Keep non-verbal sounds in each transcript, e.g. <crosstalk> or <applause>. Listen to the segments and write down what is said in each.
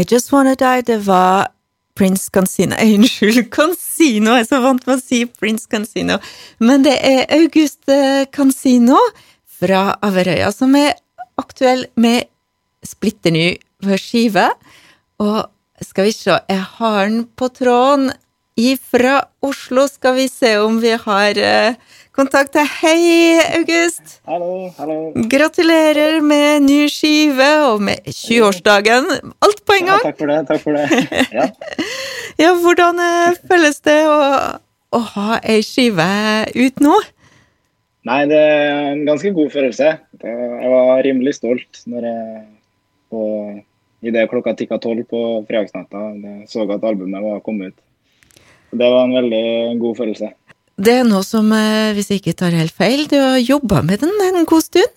I Just Wanna Die, det var Prince Cancino <laughs> Unnskyld, Cansino! Jeg er så vant med å si Prince Cancino. Men det er August Cancino fra Averøya som er aktuell med splitter ny skive. Og skal vi se, jeg har den på tråden ifra Oslo. Skal vi se om vi har uh, kontakt. Hei, August. Hallo, hallo. Gratulerer med ny skive og med 20-årsdagen. Alt på en gang. Ja, takk for det. Takk for det. Ja, <laughs> ja hvordan uh, føles det å, å ha ei skive ut nå? Nei, det er en ganske god følelse. Jeg var rimelig stolt når jeg på det klokka tikka tolv på fredagsnatta så at albumet var kommet ut. Det var en veldig god følelse. Det er noe som, eh, hvis jeg ikke tar helt feil, du har jobba med den en god stund?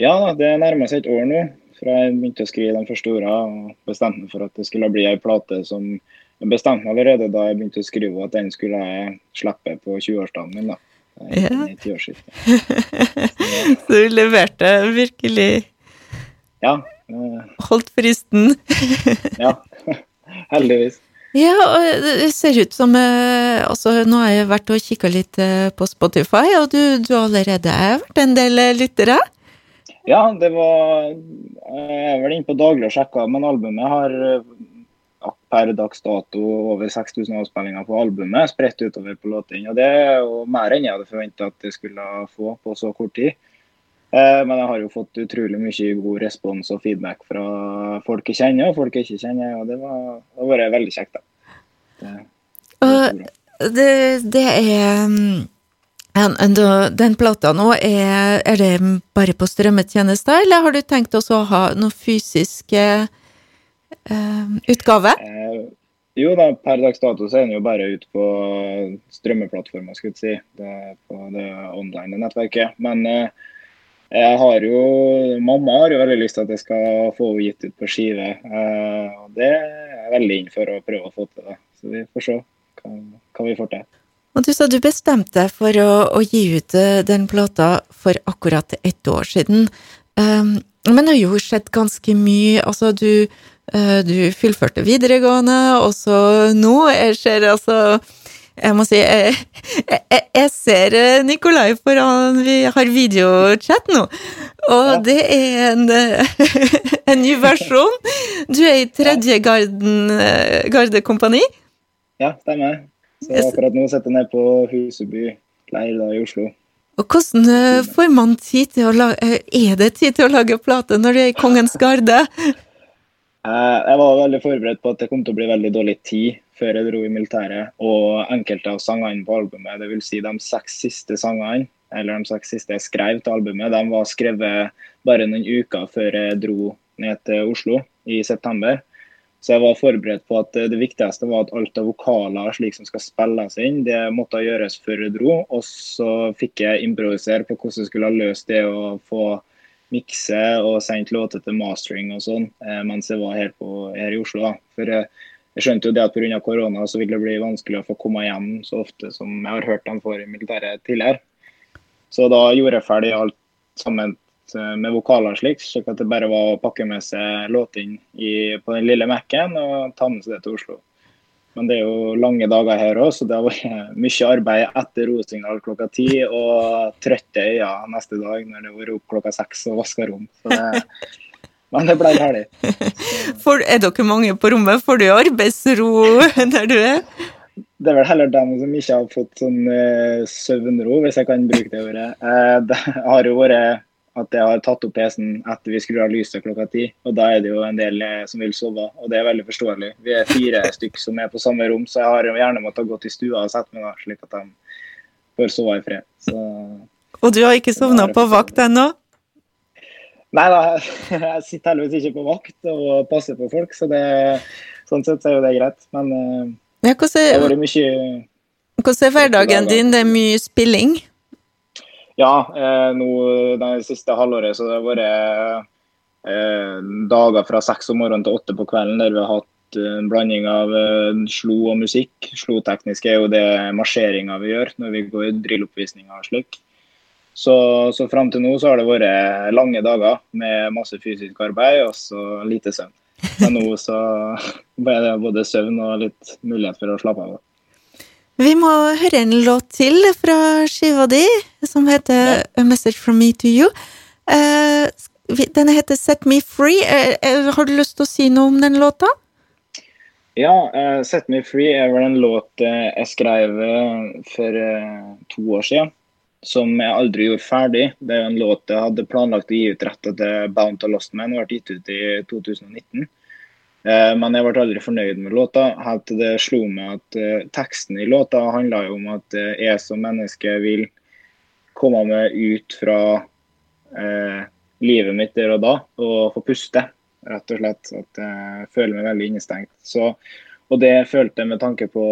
Ja, det nærmer seg et år nå fra jeg begynte å skrive de første ordene og bestemte meg for at det skulle bli ei plate som jeg bestemte meg allerede da jeg begynte å skrive at den skulle jeg slippe på 20-årsdagen min. da. Ja. <laughs> Så du leverte virkelig Ja. Holdt fristen? ja. <laughs> Heldigvis. Ja, og det ser ut som eh, altså, Nå har jeg vært og kikka litt eh, på Spotify, og du, du har allerede vært en del eh, lyttere? Ja, det var Jeg er vel inne på daglig og sjekka, men albumet har per dags dato over 6000 avspillinger på albumet, spredt utover på låtene. Og det er jo mer enn jeg hadde forventa at det skulle få på så kort tid. Men jeg har jo fått utrolig mye god respons og feedback fra folk jeg kjenner og folk jeg ikke kjenner, og det, var, det har vært veldig kjekt. da. Det, det, det er den plata nå, er, er, det bare på strømmetjenester, eller har du tenkt også å ha noe fysisk eh, utgave? Eh, jo da, per dags dato så er den jo bare ute på strømmeplattformer, skulle jeg si. Det, på det online nettverket. Men eh, jeg har jo, Mamma har jo veldig lyst til at jeg skal få henne gitt ut på skive. Eh, og Det er jeg veldig inn for å prøve å få til. det. Så vi får se hva, hva vi får til. Og Du sa du bestemte deg for å, å, gi ut eh, den plata for akkurat ett år siden. Um, men det har jo skjedd ganske mye. Altså, du, uh, du fullførte videregående, og så nå jeg ser altså jeg må si, jeg, jeg, jeg ser eh, Nikolai foran Vi har videochat nå, og ja. det er en, <laughs> en, ny versjon. Du er i tredje garden, gardekompani? Ja, stemmer. Så akkurat nå sitter jeg nede på Huseby leir i Oslo. Og hvordan eh, får man tid til å lage Er det tid til å lage plate når du er i Kongens garde? <laughs> Jeg var veldig forberedt på at det kom til å bli veldig dårlig tid før jeg dro i militæret. Og enkelte av sangene på albumet, dvs. Si de seks siste sangene, eller de seks siste jeg skrev til albumet, de var skrevet bare noen uker før jeg dro ned til Oslo i september. Så jeg var forberedt på at det viktigste var at alt av vokaler slik som skal spilles inn, det måtte gjøres før jeg dro. Og så fikk jeg improvisere på hvordan jeg skulle ha løst det å få mikse og sendt låter til mastering og sånn eh, mens jeg var her, på, her i Oslo. For jeg, jeg skjønte jo det at pga. korona så vil det bli vanskelig å få komme hjem så ofte som jeg har hørt dem får i militæret tidligere. Så da gjorde jeg ferdig alt sammen med vokaler slik, slik at det bare var å pakke med seg låtene på den lille Mac-en og ta med seg det til Oslo. Men det er jo lange dager her òg, så det har vært <laughs> mye arbeid etter rosignal klokka ti og trøtte øyne neste dag når det har vært opp klokka seks og vaska rom. Så det, <laughs> men det ble herlig. <laughs> er dere mange på rommet? Får du arbeidsro der du er? Det er vel heller dem som ikke har fått sånn uh, søvnro, hvis jeg kan bruke det ordet. Uh, det har jo vært at jeg har tatt opp PC-en etter vi skrur av lyset klokka ti. Og da er det jo en del uh, som vil sove, og det er veldig forståelig. Vi er fire <laughs> stykk som er på samme rom, så jeg har gjerne måttet gå til stua og sette meg der, slik at de får sove i fred. Så, og du har ikke sovna på vakt ennå? Nei da, <laughs> jeg sitter heldigvis ikke på vakt og passer på folk, så det, sånn sett er jo det greit. Men eh, ja, hvordan, det mye Hvordan er hverdagen din? Det er mye spilling? Ja, eh, nå det siste halvåret så det har vært eh, dager fra seks om morgenen til åtte på kvelden der vi har hatt en blanding av eh, slo og musikk. Slo-teknisk er jo det marsjeringa vi gjør når vi går drilloppvisninger og slik. Så, så fram til nå så har det vært lange dager med masse fysisk arbeid og så lite søvn. Men nå så <laughs> ble det både søvn og litt mulighet for å slappe av. Vi må høre en låt til fra skiva di, som heter. A Message From Me To You. Uh, den heter Set Me Free. Uh, har du lyst til å si noe om den låta? Ja, uh, Set Me Free er vel en låt jeg skrev for to år siden. Som jeg aldri gjorde ferdig. Det er en låt jeg hadde planlagt å gi ut rett etter Bound to Lost Man. Den ble gitt ut i 2019. Eh, men jeg ble aldri fornøyd med låta, helt til det slo meg at uh, teksten i låta handla om at uh, jeg som menneske vil komme meg ut fra eh, livet mitt der og da og få puste, rett og slett. At jeg føler meg veldig innestengt. Så, og det følte jeg med tanke på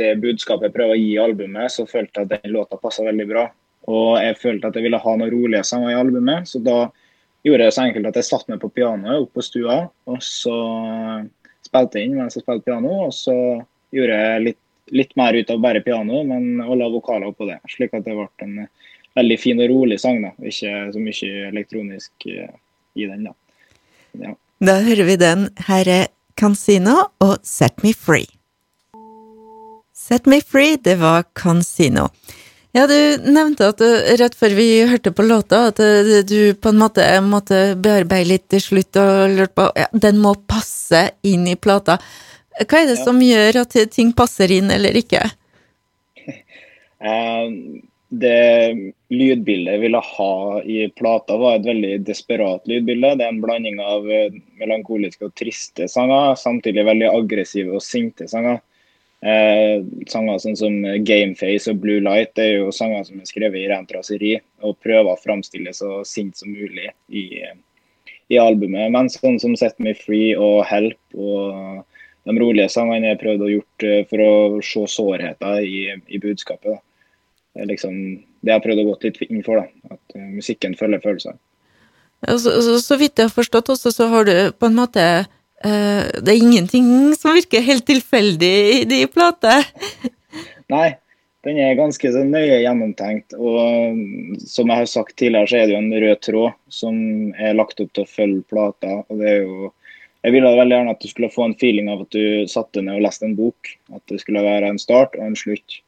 det budskapet jeg prøver å gi i albumet, så følte jeg at den låta passa veldig bra. Og jeg følte at jeg ville ha noen rolige sanger i albumet, så da gjorde det så enkelt at jeg satte meg på pianoet oppe på stua, og så spilte jeg inn mens jeg spilte piano. Og så gjorde jeg litt, litt mer ut av bare piano, men og la vokaler oppå det. Slik at det ble en veldig fin og rolig sang. da, Ikke så mye elektronisk eh, i den. Da ja. Da hører vi den. Her er Cansino og Set Me Free. Set Me Free, det var Cansino. Ja, du nevnte at rett før vi hørte på låta, at du på en måte måtte bearbeide litt til slutt og lurte på ja, Den må passe inn i plata. Hva er det ja. som gjør at ting passer inn eller ikke? <laughs> Eh, det lydbildet jeg ville ha i plata, var et veldig desperat lydbilde. Det er en blanding av eh, melankoliske og triste sanger, samtidig veldig aggressive og sinte sanger. Eh, sanger sånn som Gameface og Blue Light det er jo sanger som er skrevet i rent raseri og prøver å framstille så sint som mulig i, i albumet. Men sånn som Set Me Free og Help og de rolige sangene jeg prøvde å gjort eh, for å se sårheter i, i budskapet. Det er liksom det jeg har prøvd å gå litt inn for. da, At uh, musikken følger følelser. Så, så, så, vidt jeg har forstått også, så har du på en måte det er ingenting som virker helt tilfeldig i de plater. Nei, den er ganske så nøye gjennomtenkt. Og som jeg har sagt tidligere, så er det jo en rød tråd som er lagt opp til å følge plata. Og det er jo Jeg ville veldig gjerne at du skulle få en feeling av at du satte ned og leste en bok. At det skulle være en start og en slutt.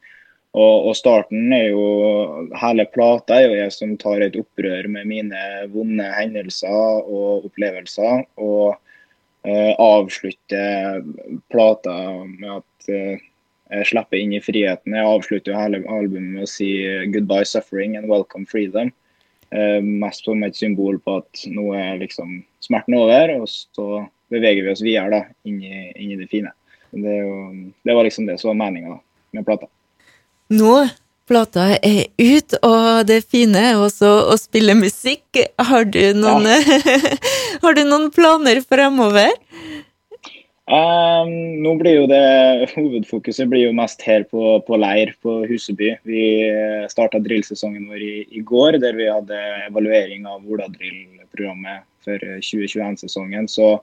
Og, og starten er jo Hele plata er jo jeg som tar et opprør med mine vonde hendelser og opplevelser. og eh, avslutte plata med at eh, jeg slipper inn i friheten. Jeg avslutter hele albumet med å si 'goodbye suffering and welcome freedom'. Eh, mest som et symbol på at nå er liksom smerten over, og så beveger vi oss videre da, inn i, inn i det fine. Det, jo, det, var liksom det som var meninga med plata. Nå plata er ut, og det fine er også å spille musikk. Har du noen, ja. <laughs> har du noen planer fremover? Um, nå blir jo det Hovedfokuset blir jo mest her på, på leir på Huseby. Vi starta drillsesongen vår i, i, går, der vi hadde evaluering av Ola-drill-programmet for 2021-sesongen. Så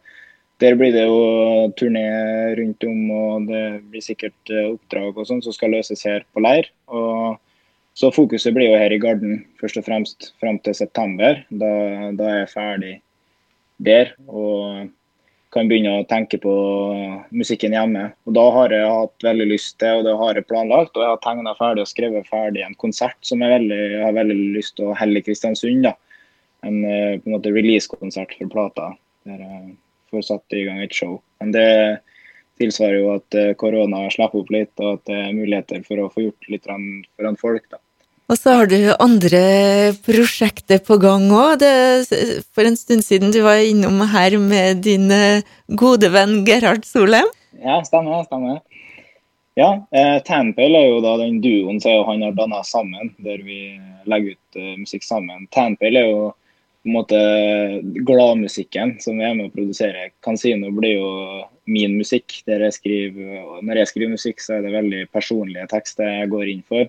der blir det jo turné rundt om, og det blir sikkert eh, oppdrag og sånn som skal løses her på leir. Og så fokuset blir jo her i Garden først og fremst fram til september. Da, da er jeg ferdig der og kan begynne å tenke på musikken hjemme. Og Da har jeg hatt veldig lyst til, og det har jeg planlagt. Og jeg har tegna ferdig og skrevet ferdig en konsert som jeg, veldig, jeg har veldig lyst til å helle i Kristiansund. da. En eh, på en måte release-konsert for plata. der jeg får satt i gang et show. Men det tilsvarer jo at eh, korona slipper opp litt, og at det er muligheter for å få gjort litt foran folk. da. Og så har du andre prosjekter på gang òg. For en stund siden du var innom her med din eh, gode venn Gerhard Solheim. Ja, stemmer. stemmer. Ja, eh, Tampel er jo da den duoen som han har danna sammen, der vi legger ut eh, musikk sammen. Tampel er jo på en måte gladmusikken som vi er med å produsere. Casino blir jo min musikk. Jeg skriver, når jeg skriver musikk, så er det veldig personlige tekster jeg går inn for.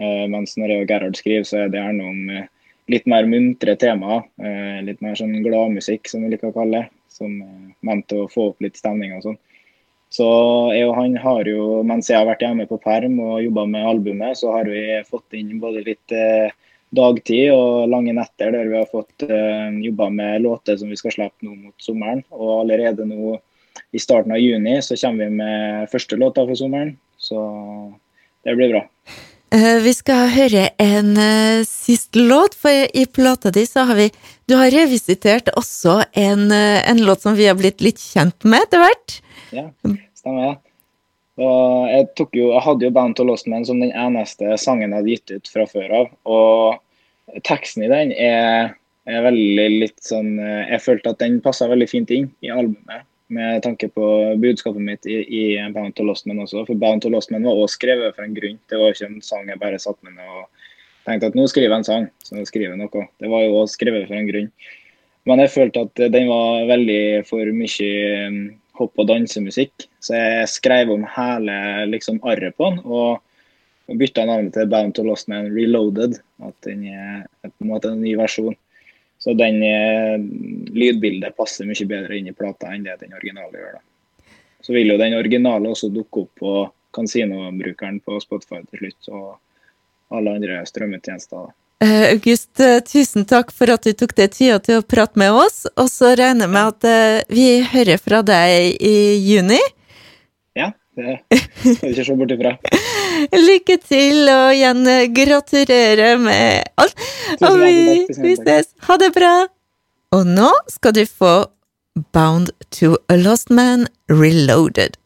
Uh, mens når jeg og Gerhard skriver, så er det gjerne om uh, litt mer muntre temaer. Uh, litt mer sånn gladmusikk, som vi liker å kalle det. Som er ment å få opp litt stemning og sånn. Så jeg og han har jo, mens jeg har vært hjemme på perm og jobba med albumet, så har vi fått inn både litt dagtid og lange netter der vi har fått uh, jobba med låter som vi skal slippe nå mot sommeren. Og allerede nå i starten av juni så kommer vi med første låta for sommeren. Så det blir bra. Uh, vi skal høre en uh, siste låt, for i plata di så har vi Du har revisitert også en, uh, en låt som vi har blitt litt kjent med etter hvert. Ja, stemmer. Og jeg, jo, jeg hadde jo Bound to Lost Man som den eneste sangen jeg hadde gitt ut fra før av. Og teksten i den er, er veldig litt sånn Jeg følte at den passa veldig fint inn i albumet med tanke på budskapet mitt i, i Bound to Lost Man også. For Bound to Lost Man var også skrevet for en grunn. Det var ikke en sang jeg bare satt med ned og tenkte at nå skriver jeg en sang, så nå skriver jeg noe. Det var jo også skrevet for en grunn. Men jeg følte at den var veldig for mye hopp- og dansemusikk, så jeg skrev om hele liksom arret på den. og bytta navnet til Bound to Lost Man Reloaded. At den er på en måte en ny versjon. Så den eh, lydbildet passer mye bedre inn i plata enn det den originale gjør. da. Så vil jo den originale også dukke opp på Casino-brukeren på Spotify til slutt, og alle andre strømmetjenester. Uh, August, uh, tusen takk for at du tok deg tida til å prate med oss. Og så regner jeg med at uh, vi hører fra deg i juni. Ja, det skal vi ikke se bort ifra. <laughs> Lykke til, og igjen gratulerer med alt. Og vi, vi ses. Ha det bra. Og nå skal du få Bound to a Lost Man Reloaded.